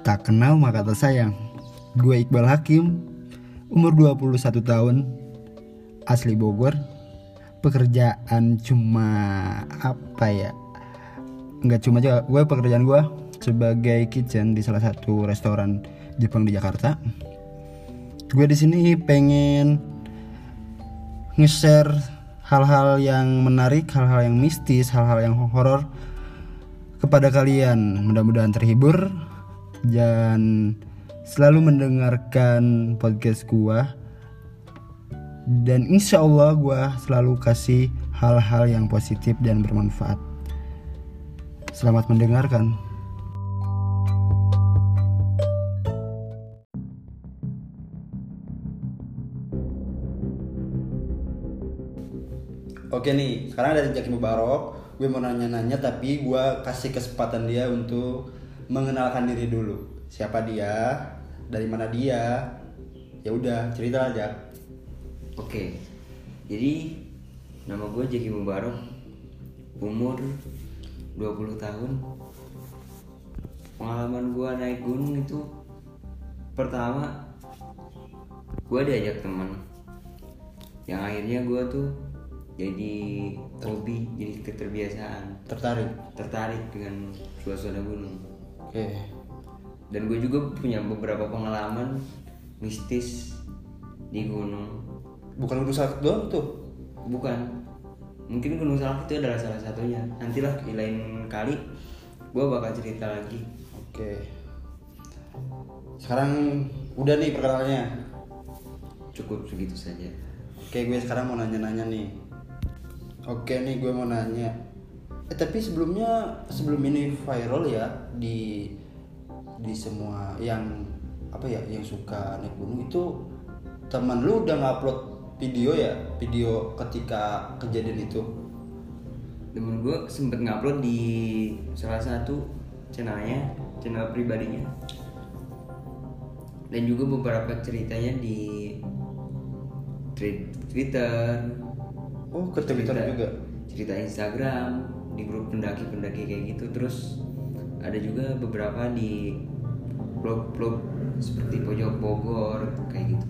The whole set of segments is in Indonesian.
Tak kenal maka tak sayang Gue Iqbal Hakim Umur 21 tahun Asli Bogor. Pekerjaan cuma Apa ya? Nggak cuma juga Gue pekerjaan gue Sebagai kitchen di salah satu restoran Jepang di Jakarta. Gue di sini pengen Nge-share hal-hal yang menarik, hal-hal yang mistis, hal-hal yang horor kepada kalian. Mudah-mudahan terhibur dan selalu mendengarkan podcast gua. Dan insya Allah gua selalu kasih hal-hal yang positif dan bermanfaat. Selamat mendengarkan. Oke nih, sekarang ada Jaki Mubarok. Gue mau nanya-nanya tapi gue kasih kesempatan dia untuk mengenalkan diri dulu. Siapa dia? Dari mana dia? Ya udah, cerita aja. Oke, jadi nama gue Jaki Mubarok, umur 20 tahun. Pengalaman gue naik gunung itu pertama gue diajak temen yang akhirnya gue tuh jadi hobi jadi keterbiasaan Tertarik? tertarik dengan suasana gunung Oke. dan gue juga punya beberapa pengalaman mistis di gunung Bukan gunung salak doang tuh. bukan mungkin gunung salak itu adalah salah satunya nantilah di lain kali gue bakal cerita lagi Oke. Sekarang udah nih perkenalannya. cukup segitu saja Oke, gue sekarang mau nanya-nanya nih. Oke nih, gue mau nanya. Eh tapi sebelumnya sebelum ini viral ya di di semua yang apa ya yang suka naik gunung itu teman lu udah ngupload video ya? Video ketika kejadian itu? Temen gue sempet ngupload di salah satu channelnya channel pribadinya. Dan juga beberapa ceritanya di Twitter. Oh ke Twitter cerita- juga? cerita Instagram di grup pendaki-pendaki kayak gitu. Terus ada juga beberapa di blog-blog seperti pojok Bogor kayak gitu.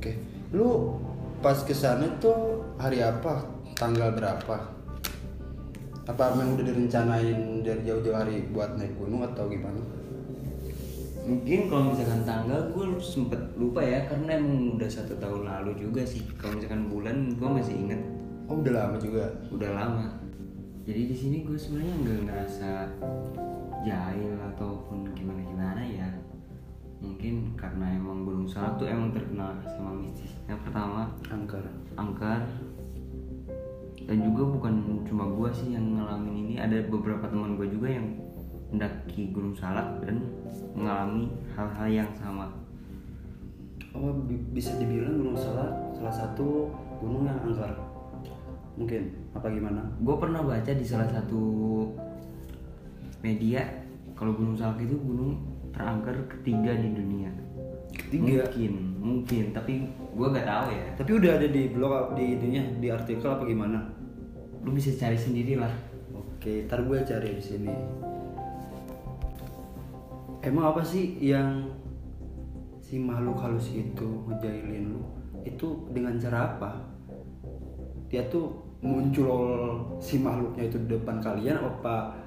Oke lu pas ke sana tuh hari apa? Tanggal berapa? Apa memang udah direncanain dari jauh-jauh hari buat naik gunung atau gimana? Mungkin kalau misalkan tanggal gue sempet lupa ya karena emang udah satu tahun lalu juga sih. Kalau misalkan bulan gue masih inget oh udah lama juga? Udah lama jadi di sini gue sebenarnya nggak ngerasa jahil ataupun gimana gimana ya. Mungkin karena emang Gunung Salak tuh emang terkenal sama mistis. Yang pertama angker. angker. Dan juga bukan cuma gue sih yang ngalamin ini ada beberapa teman gue juga yang mendaki Gunung Salak dan mengalami hal-hal yang sama. Oh bi- bisa dibilang gunung salak salah satu gunung yang angker mungkin. Apa gimana? Gue pernah baca di salah satu media kalau Gunung Salak itu gunung terangker ketiga di dunia. Ketiga? mungkin mungkin. Tapi gue gak tahu ya. Tapi udah ada di blog di ininya di artikel apa gimana? Lu bisa cari sendiri lah. Oke ntar gue cari di sini. Emang apa sih yang si makhluk halus itu ngejailin lu? Itu dengan cara apa? Dia tuh muncul si makhluknya itu di depan kalian apa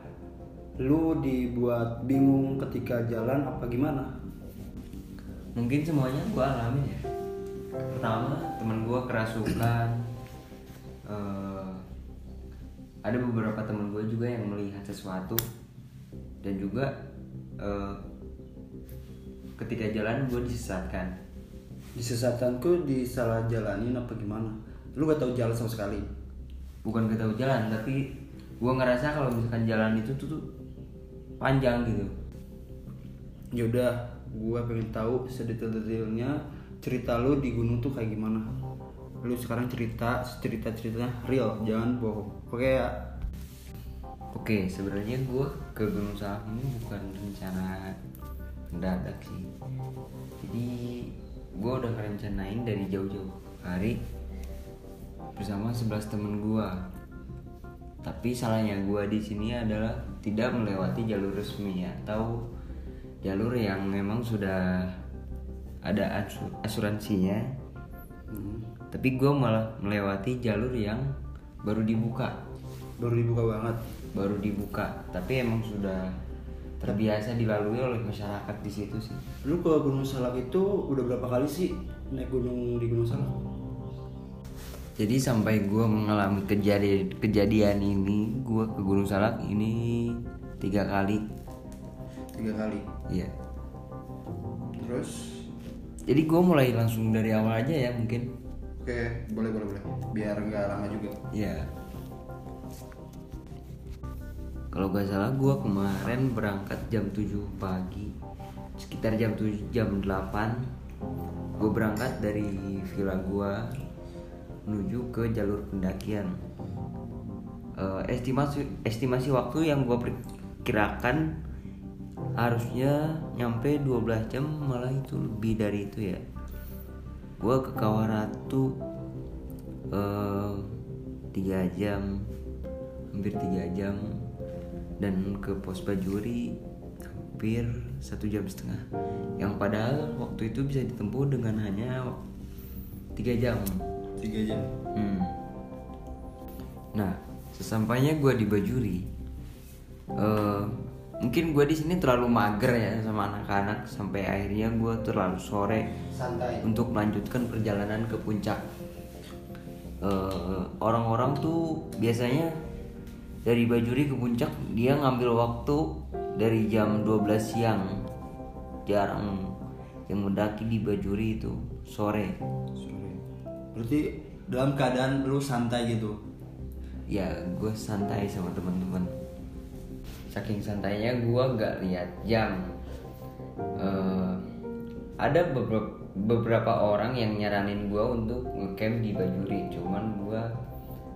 lu dibuat bingung ketika jalan apa gimana? Mungkin semuanya gue alamin ya. Pertama teman gue kerasukan. Eh, ada beberapa teman gue juga yang melihat sesuatu. Dan juga eh, ketika jalan gue disesatkan. Disesatanku disalah jalanin apa gimana? Lu gak tahu jalan sama sekali bukan gak tahu jalan tapi gue ngerasa kalau misalkan jalan itu tuh, tuh panjang gitu. Ya udah gua pengen tahu sedetail-detailnya cerita lu di gunung tuh kayak gimana. Lu sekarang cerita cerita ceritanya real jangan bohong. Oke ya? Oke, sebenarnya gue ke Gunung Salak ini bukan rencana mendadak sih. Jadi gue udah ngerencanain dari jauh-jauh hari bersama 11 temen gue. Tapi salahnya gue di sini adalah tidak melewati jalur resmi atau jalur yang memang sudah ada asu- asuransinya. Hmm. tapi gue malah melewati jalur yang baru dibuka. Baru dibuka banget. Baru dibuka. Tapi emang sudah terbiasa dilalui oleh masyarakat di situ sih. Lu ke Gunung Salak itu udah berapa kali sih naik gunung di Gunung Salak jadi sampai gue mengalami kejadian kejadian ini gue ke Gunung Salak ini tiga kali. Tiga kali? Iya. Terus? Jadi gue mulai langsung dari awal aja ya mungkin. Oke boleh boleh boleh. Biar nggak lama juga. Iya. Kalau gak salah gua kemarin berangkat jam 7 pagi. Sekitar jam 7 jam 8 gue berangkat dari villa gua menuju ke jalur pendakian. Eh, estimasi estimasi waktu yang gue perkirakan harusnya nyampe 12 jam malah itu lebih dari itu ya. Gua ke Kawaratu tiga jam hampir tiga jam dan ke pos bajuri hampir satu jam setengah yang padahal waktu itu bisa ditempuh dengan hanya tiga jam tiga jam Hmm. nah sesampainya gue di bajuri eh, mungkin gue di sini terlalu mager ya sama anak-anak sampai akhirnya gue terlalu sore santai untuk melanjutkan perjalanan ke puncak. Eh, Orang-orang tuh biasanya dari Bajuri ke puncak dia ngambil waktu dari jam 12 siang. Jarang yang mendaki di Bajuri itu sore. Berarti dalam keadaan lu santai gitu Ya gue santai sama teman-teman. Saking santainya gue nggak lihat jam. Eh, ada beberapa beberapa orang yang nyaranin gue untuk ngecamp di Bajuri, cuman gue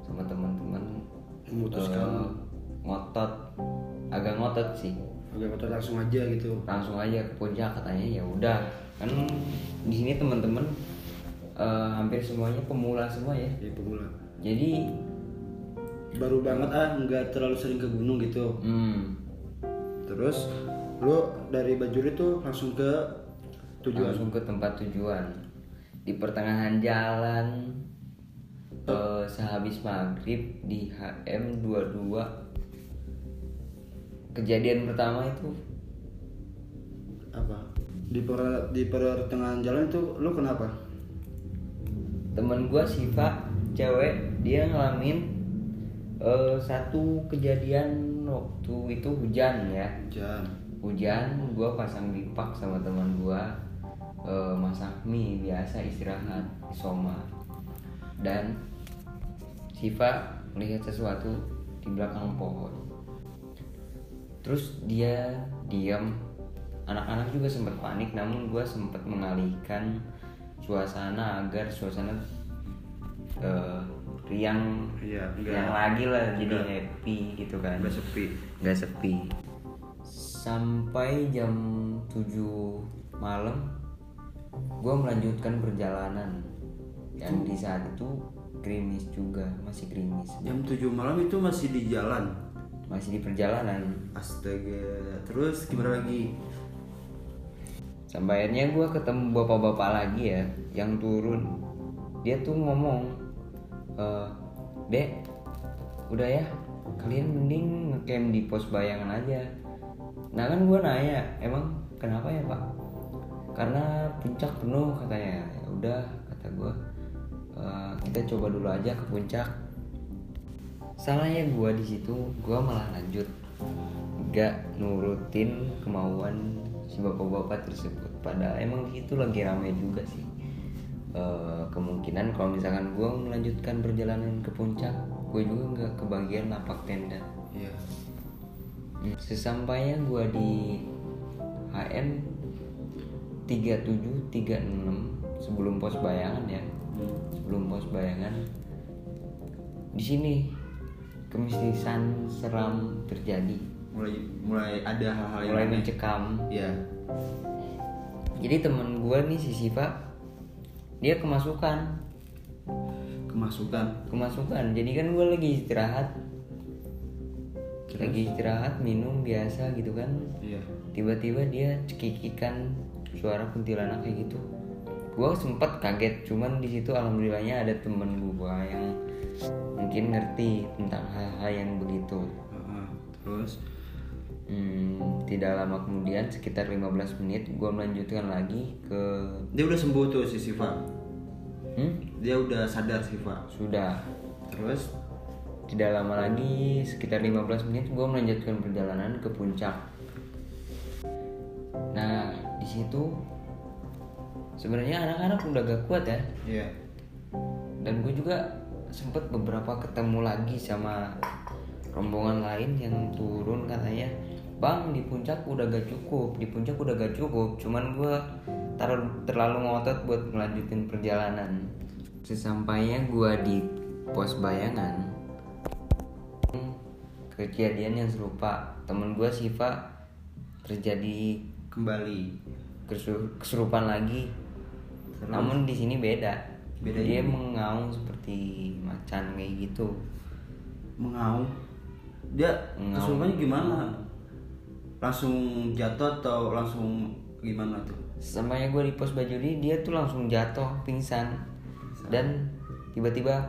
sama teman-teman Memutuskan. eh, ngotot, agak ngotot sih. oke foto langsung aja gitu Langsung aja ke puncak katanya ya udah kan di sini teman-teman eh, hampir semuanya pemula semua ya. ya pemula. Jadi baru banget ah nggak terlalu sering ke gunung gitu. Hmm, terus lu dari Bajuri tuh langsung ke tujuan? Langsung ke tempat tujuan. Di pertengahan jalan eh, sehabis maghrib di HM 22 kejadian pertama itu. Apa? Di per di pertengahan jalan itu lu kenapa temen gua Siva cewek dia ngalamin eh, satu kejadian waktu itu hujan ya. Hujan. Hujan gua pasang dipak sama teman gua eh, masak mie biasa istirahat Soma. Dan Siva melihat sesuatu di belakang pohon. Terus dia diam anak-anak juga sempat panik namun gua sempat mengalihkan suasana agar suasana eh, riang Iya, enggak- riang lagi lah jadi enggak- happy gitu kan. Nggak sepi. Nggak sepi. Sampai jam 7 malam gue melanjutkan perjalanan. Yang di saat itu gerimis juga masih gerimis. Jam 7 malam itu masih di jalan? Masih di perjalanan. Astaga. Terus gimana lagi sampai akhirnya gue ketemu bapak-bapak lagi ya yang turun. Dia tuh ngomong "Eh, dek udah ya kalian mending ngecamp di pos bayangan aja. Nah kan gue nanya emang kenapa ya pak? Karena puncak penuh katanya. Ya udah kata gue "Eh, kita coba dulu aja ke puncak. Salahnya gue di situ gue malah lanjut. Gak nurutin kemauan si bapak-bapak tersebut. Padahal emang di situ lagi ramai juga sih. Eh, kemungkinan kalau misalkan gue melanjutkan perjalanan ke puncak gue juga nggak kebagian lapak tenda. Iya. Hmm, sesampainya gue di HM 3736 sebelum pos bayangan ya. Sebelum pos bayangan di sini kemistisan seram terjadi mulai mulai ada hal-hal yang mulai aneh. mencekam. Iya. jadi temen gue nih si Siva dia kemasukan. Kemasukan? Kemasukan. Jadi kan gue lagi istirahat. Lagi istirahat minum biasa gitu kan. Iya. Tiba-tiba dia cekikikan suara kuntilanak kayak gitu. Gua sempet kaget cuman di situ alhamdulillahnya ada temen gua yang mungkin ngerti tentang hal-hal yang begitu. Heeh. terus Hmm, tidak lama kemudian sekitar 15 menit gua melanjutkan lagi ke dia udah sembuh tuh si Siva. Hmm, dia udah sadar Siva. Sudah. Terus? Tidak lama lagi sekitar 15 menit gua melanjutkan perjalanan ke puncak. Nah di situ sebenarnya anak-anak udah gak kuat ya. Iya. Dan gue juga sempet beberapa ketemu lagi sama rombongan lain yang turun katanya bang di puncak udah gak cukup di puncak udah gak cukup. Cuman gue terlalu ngotot buat melanjutin perjalanan. Sesampainya gue di pos bayangan kejadian yang serupa. Temen gue Siva terjadi kembali. kesurupan lagi. Namun di sini beda. Bedanya? dia mengaung seperti macan kayak gitu. Mengaung? Dia kesurupannya gimana langsung jatuh atau langsung gimana tuh? Sampainya gue di pos bajuri dia tuh langsung jatuh pingsan. Dan tiba-tiba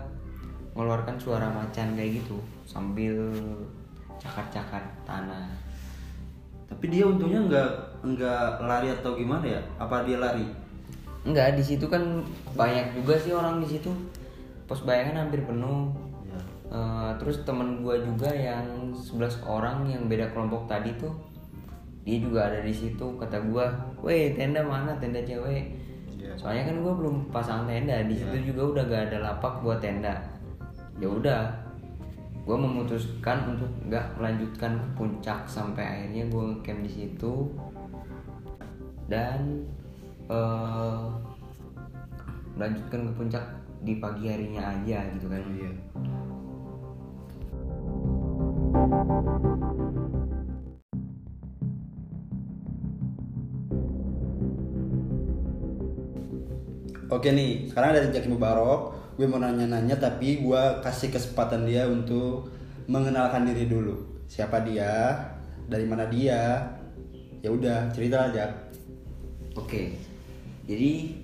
mengeluarkan suara macan kayak gitu sambil cakar-cakar tanah. Tapi dia untungnya nggak nggak lari atau gimana ya? Apa dia lari? Enggak di situ kan banyak juga sih orang di situ. Pos bayangan hampir penuh. Ya Eh, terus temen gue juga yang 11 orang yang beda kelompok tadi tuh dia juga ada di situ kata gue, weh tenda mana tenda cewek? Iya. Soalnya kan gue belum pasang tenda di situ juga udah gak ada lapak buat tenda. Ya udah, gue memutuskan untuk nggak melanjutkan ke puncak sampai akhirnya gue camp di situ dan eh melanjutkan ke puncak di pagi harinya aja gitu kan. iya Oke nih, sekarang ada Jaki Mubarok. Gue mau nanya-nanya tapi gue kasih kesempatan dia untuk mengenalkan diri dulu. Siapa dia? Dari mana dia? Ya udah, cerita aja. Oke, jadi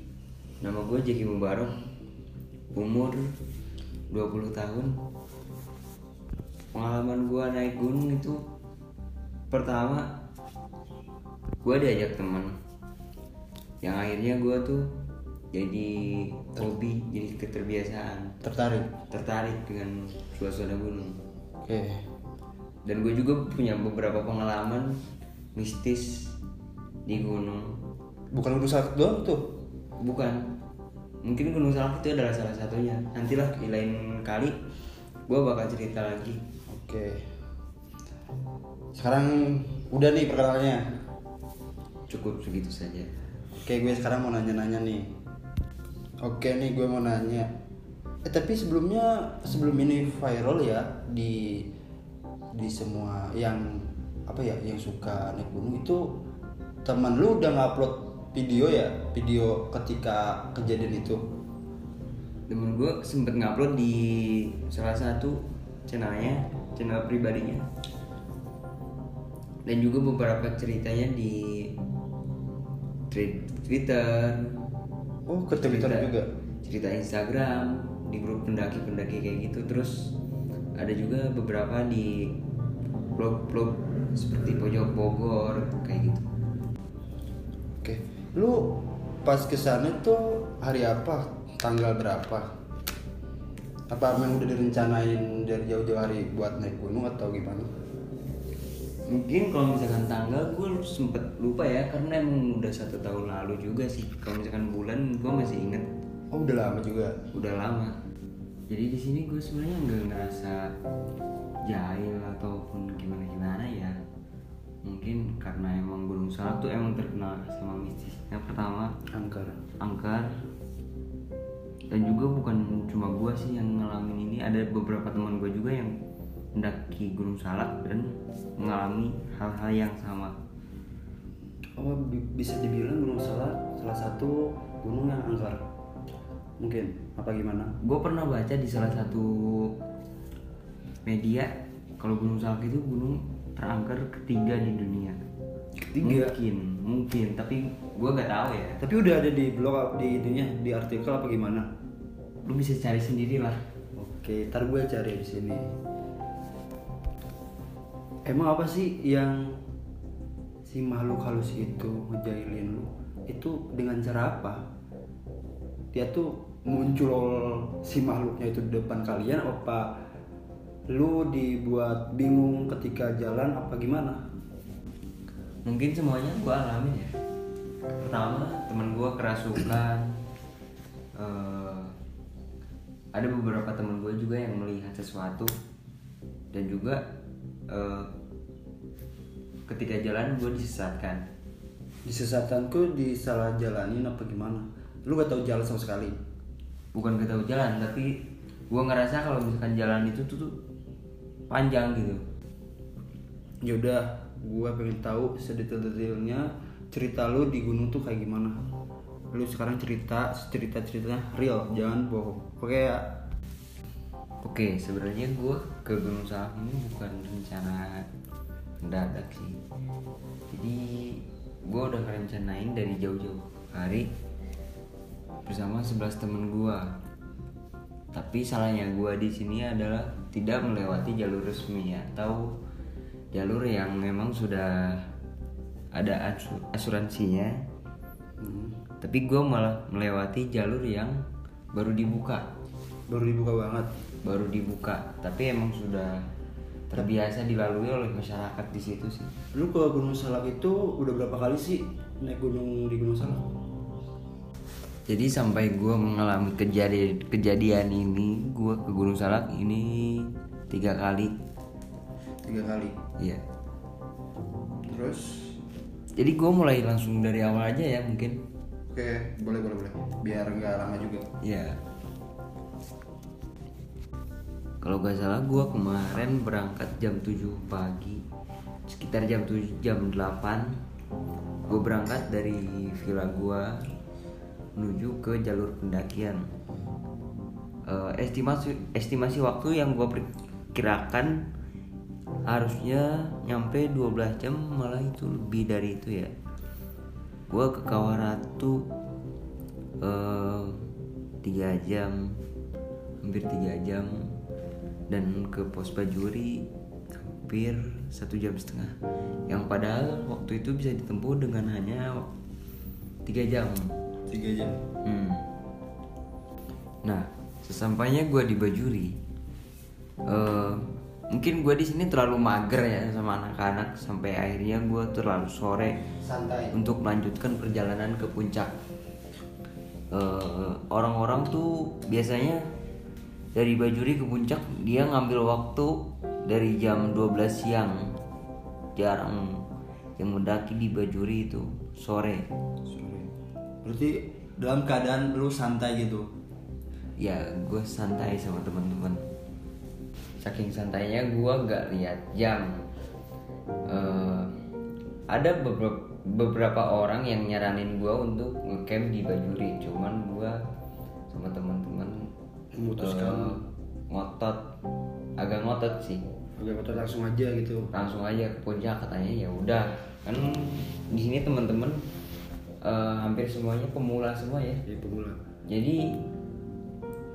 nama gue Jaki Mubarok, umur 20 tahun. Pengalaman gue naik gunung itu pertama gue diajak teman, yang akhirnya gue tuh jadi hobi, jadi keterbiasaan, Tertarik? tertarik dengan suasana gunung. Oke. Dan gue juga punya beberapa pengalaman mistis di gunung. Bukan udah salak doang tuh. Bukan. Mungkin Gunung Salak itu adalah salah satunya. Nantilah di lain kali gue bakal cerita lagi. Oke. Sekarang udah nih perkenalannya. Cukup segitu saja. Oke, gue sekarang mau nanya-nanya nih. Oke nih, gue mau nanya. Eh tapi sebelumnya sebelum ini viral ya di di semua yang apa ya yang suka naik gunung itu teman lu udah ngupload video ya video ketika kejadian itu Temen gue sempet ngupload di salah satu channelnya, channel pribadinya. Dan juga beberapa ceritanya di Twitter, oh ke Twitter cerita- juga? cerita Instagram di grup pendaki-pendaki kayak gitu. Terus ada juga beberapa di blog-blog seperti pojok Bogor kayak gitu. Oke. Lu pas ke sana tuh hari apa? Tanggal berapa? Apa memang udah direncanain dari jauh-jauh hari buat naik gunung atau gimana mungkin kalau misalkan tanggal gue sempet lupa ya karena emang udah satu tahun lalu juga sih. Kalau misalkan bulan gue masih inget oh udah lama juga? Udah lama. Jadi di sini gue sebenarnya nggak ngerasa jahil ataupun gimana gimana ya. Mungkin karena emang Gunung Salak tuh emang terkenal sama mistisnya pertama. Angker. Angker. Dan juga bukan cuma gue sih yang ngalamin ini ada beberapa teman gue juga yang mendaki Gunung Salak dan mengalami hal-hal yang sama oh bi- bisa dibilang gunung salah salah satu gunung yang angker mungkin apa gimana gue pernah baca di salah satu media kalau gunung salak itu gunung terangker ketiga di dunia Ketiga? mungkin mungkin tapi gua nggak tahu ya Tapi udah ada di blog di ininya di artikel apa gimana? lu bisa cari sendiri lah Oke, ntar gue cari di sini. Emang apa sih yang si makhluk halus itu ngejailin lu? Itu dengan cara apa? Dia tuh muncul si makhluknya itu di depan kalian apa lu dibuat bingung ketika jalan apa gimana? mungkin semuanya gua alamin ya pertama teman gua kerasukan eh, ada beberapa teman gue juga yang melihat sesuatu dan juga eh, ketika jalan gue disesatkan Disesatanku disalah jalanin apa gimana? Lu gak tahu jalan sama sekali. bukan gak tahu jalan tapi gue ngerasa kalau misalkan jalan itu tuh, tuh panjang gitu Ya udah, gua pengen tahu sedetail-detailnya cerita lu di gunung tuh kayak gimana. Lu sekarang cerita cerita ceritanya real, jangan bohong. Oke ya. Oke, sebenarnya gue ke Gunung Salak ini bukan rencana mendadak sih. Jadi gue udah ngerencanain dari jauh-jauh hari bersama 11 temen gue. Tapi salahnya gue di sini adalah tidak melewati jalur resmi atau jalur yang memang sudah ada asu- asuransinya. Hmm. Tapi gue malah melewati jalur yang baru dibuka Baru dibuka banget. baru dibuka tapi emang sudah terbiasa dilalui oleh masyarakat di situ sih Lu ke Gunung Salak itu udah berapa kali sih naik gunung di Gunung Salak? jadi sampai gue mengalami kejadian kejadian ini gue ke Gunung Salak ini tiga kali Tiga kali. iya Terus? jadi gue mulai langsung dari awal aja ya mungkin Oke, boleh boleh boleh. Biar nggak lama juga. Iya. Kalau gak salah gue kemarin berangkat jam 7 pagi. Sekitar jam 7, jam 8 Gue berangkat dari villa gue Menuju ke jalur pendakian. Eh, estimasi, estimasi waktu yang gue perkirakan Harusnya nyampe 12 jam malah itu lebih dari itu ya. Gue ke Kawaratu eh, tiga jam hampir tiga jam dan ke pos bajuri hampir satu jam setengah yang padahal waktu itu bisa ditempuh dengan hanya tiga jam Tiga jam. Hmm. nah sesampainya gue di bajuri eh, mungkin gue di sini terlalu mager ya sama anak-anak sampai akhirnya gue terlalu sore Santai. untuk melanjutkan perjalanan ke puncak. Eh, Orang-orang tuh biasanya dari Bajuri ke puncak dia ngambil waktu dari jam 12 siang. Jarang yang mendaki di Bajuri itu sore. Sorry. Berarti dalam keadaan lu santai gitu. Ya, gue santai sama teman-teman. Saking santainya gue nggak lihat jam. Eh, ada beberapa beberapa orang yang nyaranin gue untuk ngecamp di Bajuri, cuman gue sama teman-teman Memutuskan. eh, ngotot, agak ngotot sih. Oke, kita langsung aja gitu. Langsung aja ke puncak katanya ya udah kan di sini teman-teman eh, hampir semuanya pemula semua ya. Jadi pemula. Jadi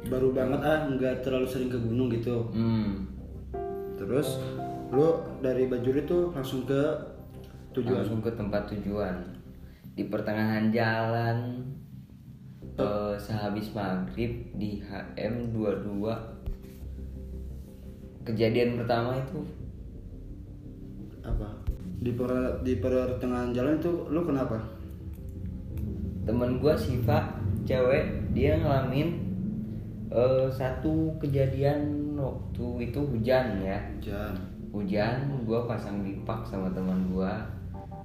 Baru banget ah, nggak terlalu sering ke gunung gitu. hmm, Terus lu dari Bajuri tuh langsung ke tujuan. langsung ke tempat tujuan di pertengahan jalan eh, sehabis maghrib di HM 22 kejadian pertama itu Apa? Di per di pertengahan jalan itu lu kenapa? temen gua Siva cewek dia ngalamin eh, satu kejadian waktu itu hujan ya Hujan. hujan gua pasang bipak sama teman gua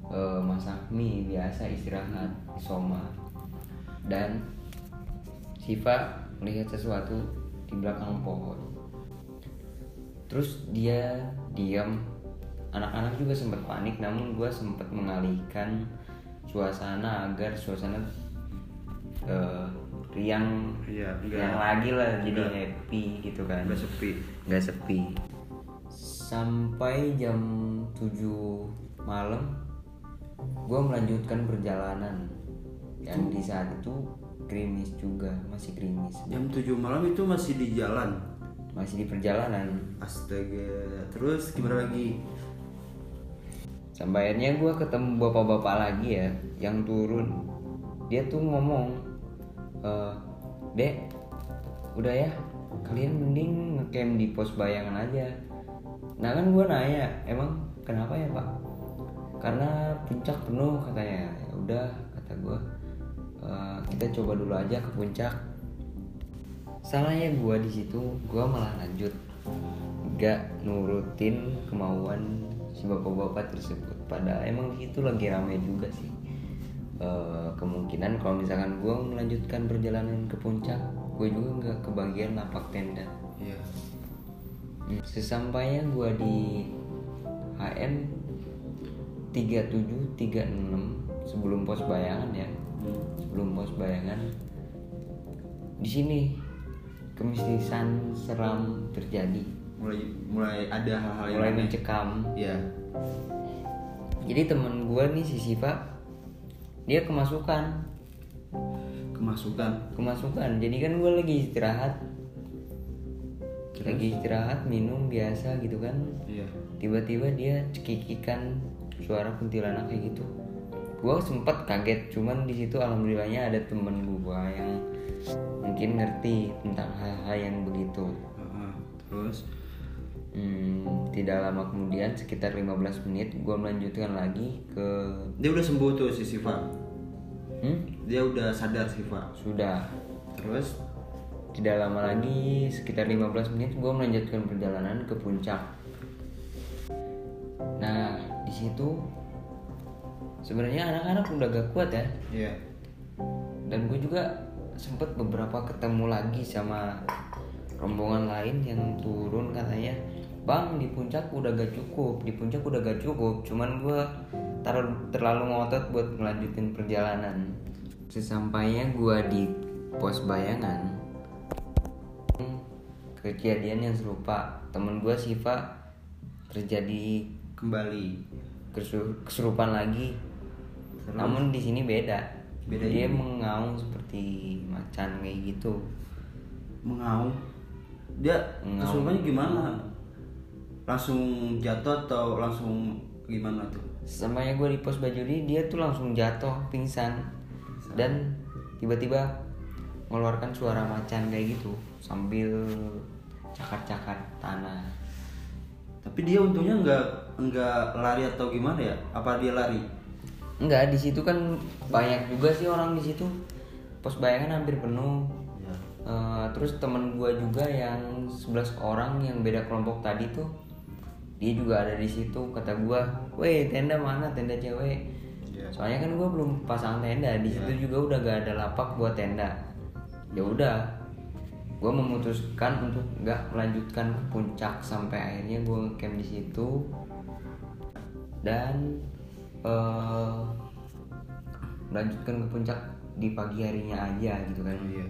eh, masak mie biasa istirahat Soma dan Siva melihat sesuatu di belakang pohon terus dia diam anak-anak juga sempat panik namun gua sempat mengalihkan suasana agar suasana eh, riang Iya, enggak. riang lagi lah jadi Enggak. happy gitu kan Nggak sepi. nggak sepi sampai jam 7 malam gue melanjutkan perjalanan yang di saat itu gerimis juga masih gerimis Jam 7 malam itu masih di jalan. masih di perjalanan. Astaga. Terus gimana lagi? sampai akhirnya gue ketemu bapak-bapak lagi ya yang turun. Dia tuh ngomong "Eh, dek udah ya kalian mending ngecamp di pos bayangan aja. Nah kan gue nanya emang kenapa ya pak? Karena puncak penuh katanya. Ya udah kata gue "Eh, kita coba dulu aja ke puncak. Salahnya gue di situ gue malah lanjut. Gak nurutin kemauan si bapak-bapak tersebut. Pada emang itu lagi ramai juga sih. Eh, kemungkinan kalau misalkan gue melanjutkan perjalanan ke puncak gue juga nggak kebagian lapak tenda. Hmm, sesampainya gue di HM 3736 sebelum pos bayangan ya sebelum pos bayangan di sini kemistisan seram terjadi Mulai mulai ada hal-hal yang mulai aneh. mencekam Iya. jadi temen gue nih si Siva dia kemasukan Kemasukan. kemasukan jadi kan gue lagi istirahat lagi istirahat minum biasa gitu kan Iya. tiba-tiba dia cekikikan suara kuntilanak kayak gitu gue sempet kaget cuman di situ alhamdulillahnya ada temen gue yang mungkin ngerti tentang hal-hal yang begitu. Terus Hmm, tidak lama kemudian sekitar 15 menit gue melanjutkan lagi ke dia udah sembuh tuh si Siva. hmm, Dia udah sadar Siva. sudah Terus tidak lama lagi sekitar 15 menit gue melanjutkan perjalanan ke puncak nah di situ sebenarnya anak-anak udah gak kuat ya. Iya. dan gue juga sempet beberapa ketemu lagi sama rombongan lain yang turun katanya bang di puncak udah gak cukup di puncak udah gak cukup. Cuman gue tar- terlalu ngotot buat ngelanjutin perjalanan. Sesampainya gue di pos bayangan kejadian yang serupa. Temen gue Siva terjadi Kembali. kesu- kesurupan lagi namun di sini beda Beda dia ini. mengaung seperti macan kayak gitu Mengaung. Dia kesurupannya gimana? Langsung jatuh atau langsung gimana tuh? Samanya gue di pos bajuri dia tuh langsung jatuh pingsan dan tiba-tiba mengeluarkan suara macan kayak gitu sambil cakar-cakar tanah Tapi dia untungnya nggak nggak lari atau gimana ya? Apa dia lari? Enggak di situ kan banyak juga sih orang di situ pos bayangan hampir penuh Ya. Eh, terus temen gue juga yang 11 orang yang beda kelompok tadi tuh dia juga ada di situ kata gue, weh tenda mana tenda cewek? Iya. Soalnya kan gue belum pasang tenda di situ juga udah gak ada lapak buat tenda. Ya udah, gue memutuskan untuk nggak melanjutkan ke puncak sampai akhirnya gue camp di situ dan eh, melanjutkan ke puncak di pagi harinya aja gitu kan. Iya.